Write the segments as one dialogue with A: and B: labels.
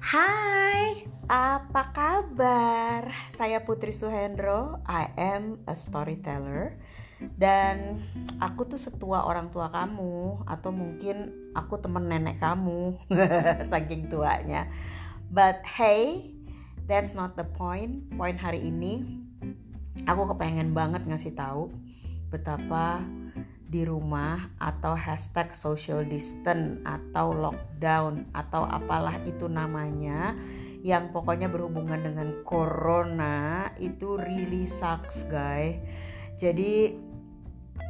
A: Hai, apa kabar? Saya Putri Suhendro, I am a storyteller. Dan aku tuh setua orang tua kamu Atau mungkin aku temen nenek kamu Saking tuanya. But hey, that's not the point. Poin hari ini Aku kepengen banget ngasih tahu Betapa di rumah atau hashtag social distance atau lockdown atau apalah itu namanya yang pokoknya berhubungan dengan corona itu really sucks guys jadi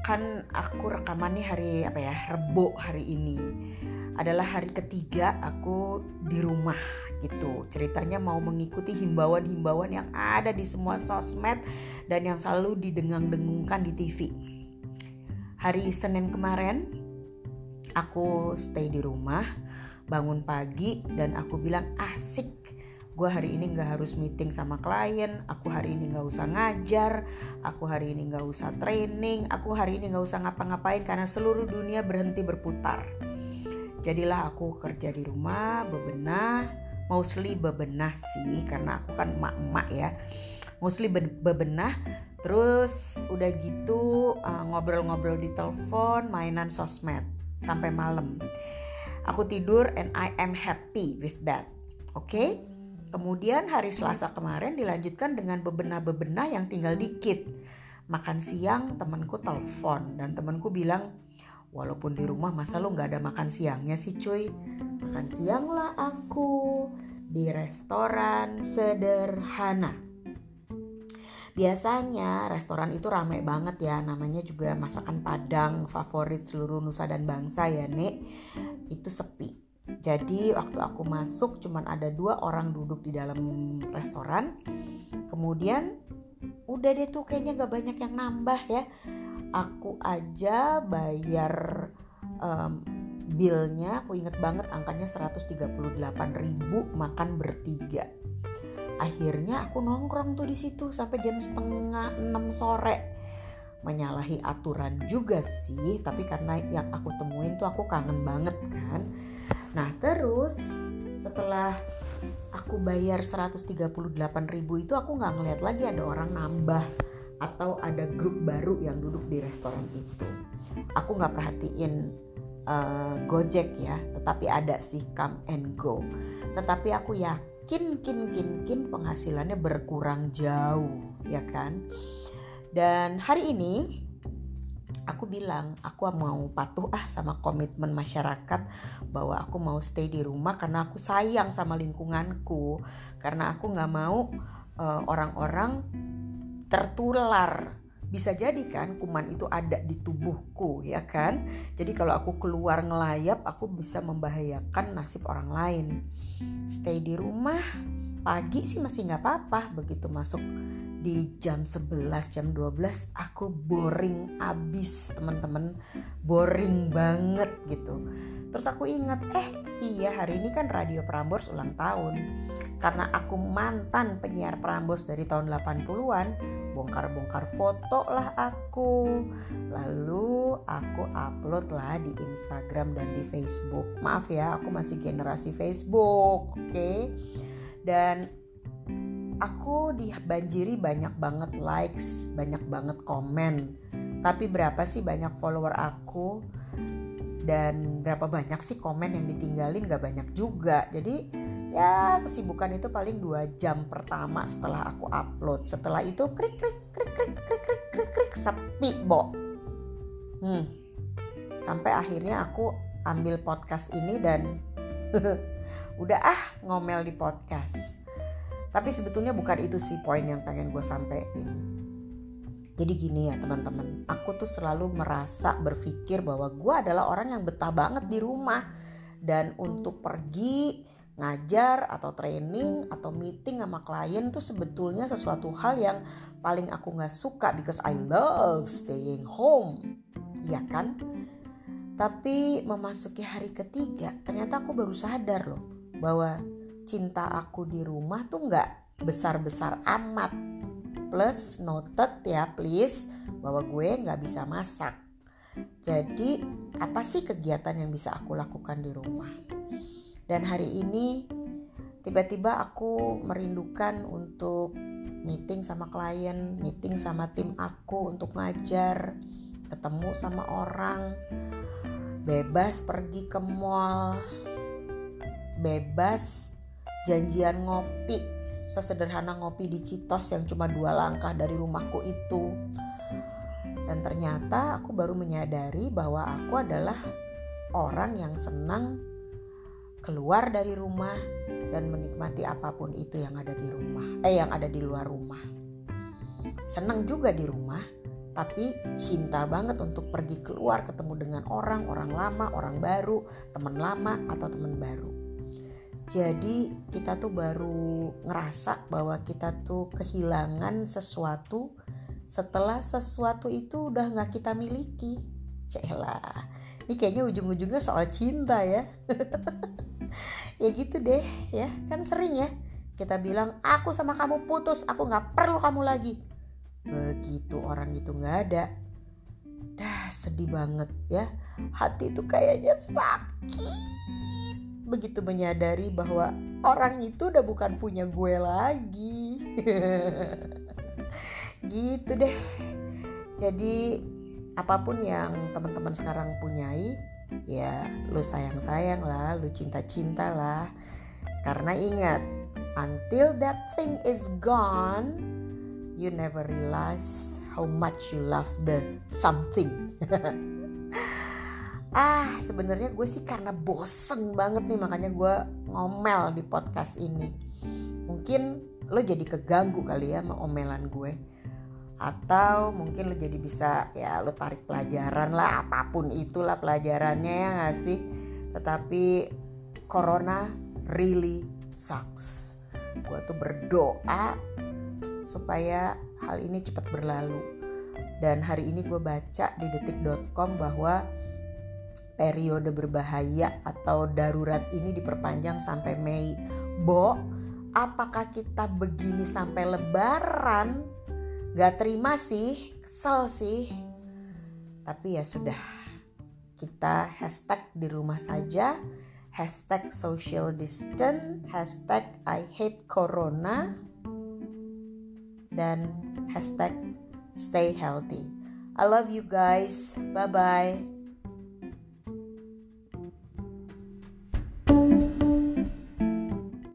A: kan aku rekaman nih hari apa ya rebo hari ini. Adalah hari ketiga aku di rumah gitu. Ceritanya mau mengikuti himbauan-himbauan yang ada di semua sosmed dan yang selalu didengang-dengungkan di TV hari Senin kemarin aku stay di rumah bangun pagi dan aku bilang asik gue hari ini nggak harus meeting sama klien aku hari ini nggak usah ngajar aku hari ini nggak usah training aku hari ini nggak usah ngapa-ngapain karena seluruh dunia berhenti berputar. Jadilah aku kerja di rumah bebenah mostly bebenah sih karena aku kan emak-emak ya. Mostly bebenah Terus udah gitu uh, ngobrol-ngobrol di telepon, mainan sosmed sampai malam. Aku tidur and I am happy with that. Oke? Okay? Kemudian hari Selasa kemarin dilanjutkan dengan bebenah-bebenah yang tinggal dikit. Makan siang temanku telepon dan temanku bilang, walaupun di rumah masa lu nggak ada makan siangnya sih cuy. Makan siang lah aku di restoran sederhana Biasanya restoran itu rame banget ya, namanya juga masakan Padang favorit seluruh nusa dan bangsa ya, Nek. Itu sepi. Jadi waktu aku masuk cuman ada dua orang duduk di dalam restoran. Kemudian udah deh tuh kayaknya gak banyak yang nambah ya. Aku aja bayar um, billnya aku inget banget angkanya 138 ribu makan bertiga akhirnya aku nongkrong tuh di situ sampai jam setengah enam sore. Menyalahi aturan juga sih tapi karena yang aku temuin tuh aku kangen banget kan. Nah terus setelah aku bayar 138 ribu itu aku nggak ngeliat lagi ada orang nambah atau ada grup baru yang duduk di restoran itu. Aku nggak perhatiin uh, Gojek ya tetapi ada sih come and go. Tetapi aku yakin kin kin kin kin penghasilannya berkurang jauh ya kan? Dan hari ini aku bilang aku mau patuh ah sama komitmen masyarakat bahwa aku mau stay di rumah karena aku sayang sama lingkunganku. Karena aku nggak mau uh, orang-orang tertular bisa jadi kan kuman itu ada di tubuhku ya kan? Jadi kalau aku keluar ngelayap aku bisa membahayakan nasib orang lain. Stay di rumah pagi sih masih nggak apa-apa. Begitu masuk di jam 11 jam 12 aku boring abis teman-teman. Boring banget gitu. Terus aku ingat eh iya hari ini kan Radio Prambors ulang tahun. Karena aku mantan penyiar Prambors dari tahun 80-an bongkar-bongkar foto lah aku. Lalu aku upload lah di Instagram dan di Facebook. Maaf ya aku masih generasi Facebook oke? Okay? dan aku dibanjiri banyak banget likes banyak banget komen. Tapi berapa sih banyak follower aku? Dan berapa banyak sih komen yang ditinggalin? Gak banyak juga. Jadi ya kesibukan itu paling dua jam pertama setelah aku upload. Setelah itu krik krik krik krik krik krik krik krik sepi bo. Hmm. Sampai akhirnya aku ambil podcast ini dan udah ah ngomel di podcast tapi sebetulnya bukan itu sih poin yang pengen gue sampein. Jadi gini ya teman-teman. Aku tuh selalu merasa berpikir bahwa gue adalah orang yang betah banget di rumah. Dan untuk pergi ngajar atau training atau meeting sama klien tuh sebetulnya sesuatu hal yang paling aku nggak suka because I love staying home. Ya kan? Tapi memasuki hari ketiga ternyata aku baru sadar loh bahwa cinta aku di rumah tuh nggak besar-besar amat. Plus noted ya please bahwa gue nggak bisa masak. Jadi apa sih kegiatan yang bisa aku lakukan di rumah? Dan hari ini tiba-tiba aku merindukan untuk meeting sama klien, meeting sama tim aku untuk ngajar, ketemu sama orang, bebas pergi ke mall, bebas janjian ngopi, sesederhana ngopi di Citos yang cuma dua langkah dari rumahku itu. Dan ternyata aku baru menyadari bahwa aku adalah orang yang senang keluar dari rumah dan menikmati apa pun itu yang ada di rumah, eh yang ada di luar rumah. Senang juga di rumah, tapi cinta banget untuk pergi keluar ketemu dengan orang, orang lama, orang baru, teman lama atau teman baru. Jadi kita tuh baru ngerasa bahwa kita tuh kehilangan sesuatu setelah sesuatu itu udah nggak kita miliki. Celah, ini kayaknya ujung-ujungnya soal cinta ya. ya gitu deh ya. Kan sering ya kita bilang aku sama kamu putus aku nggak perlu kamu lagi. Begitu orang itu nggak ada. Dah sedih banget ya. Hati itu kayaknya sakit begitu menyadari bahwa orang itu udah bukan punya gue lagi gitu deh jadi apa pun yang teman-teman sekarang punyai ya lu sayang-sayang lah, lu cinta-cinta lah. Karena ingat, until that thing is gone, you never realize how much you love the something. ah, sebenarnya gue sih karena bosen banget nih makanya gue ngomel di podcast ini. Mungkin lo jadi keganggu kali ya sama omelan gue. Atau mungkin lo jadi bisa ya lo tarik pelajaran lah apa pun itulah pelajarannya ya gak sih? Tetapi corona really sucks. Gue tuh berdoa supaya hal ini cepat berlalu. Dan hari ini gue baca di detik.com bahwa periode berbahaya atau darurat ini diperpanjang sampai Mei Bo apakah kita begini sampai lebaran Gak terima sih, kesel sih. Tapi ya sudah, kita hashtag di rumah saja, hashtag social distance, hashtag I hate corona, dan hashtag stay healthy. I love you guys. Bye bye.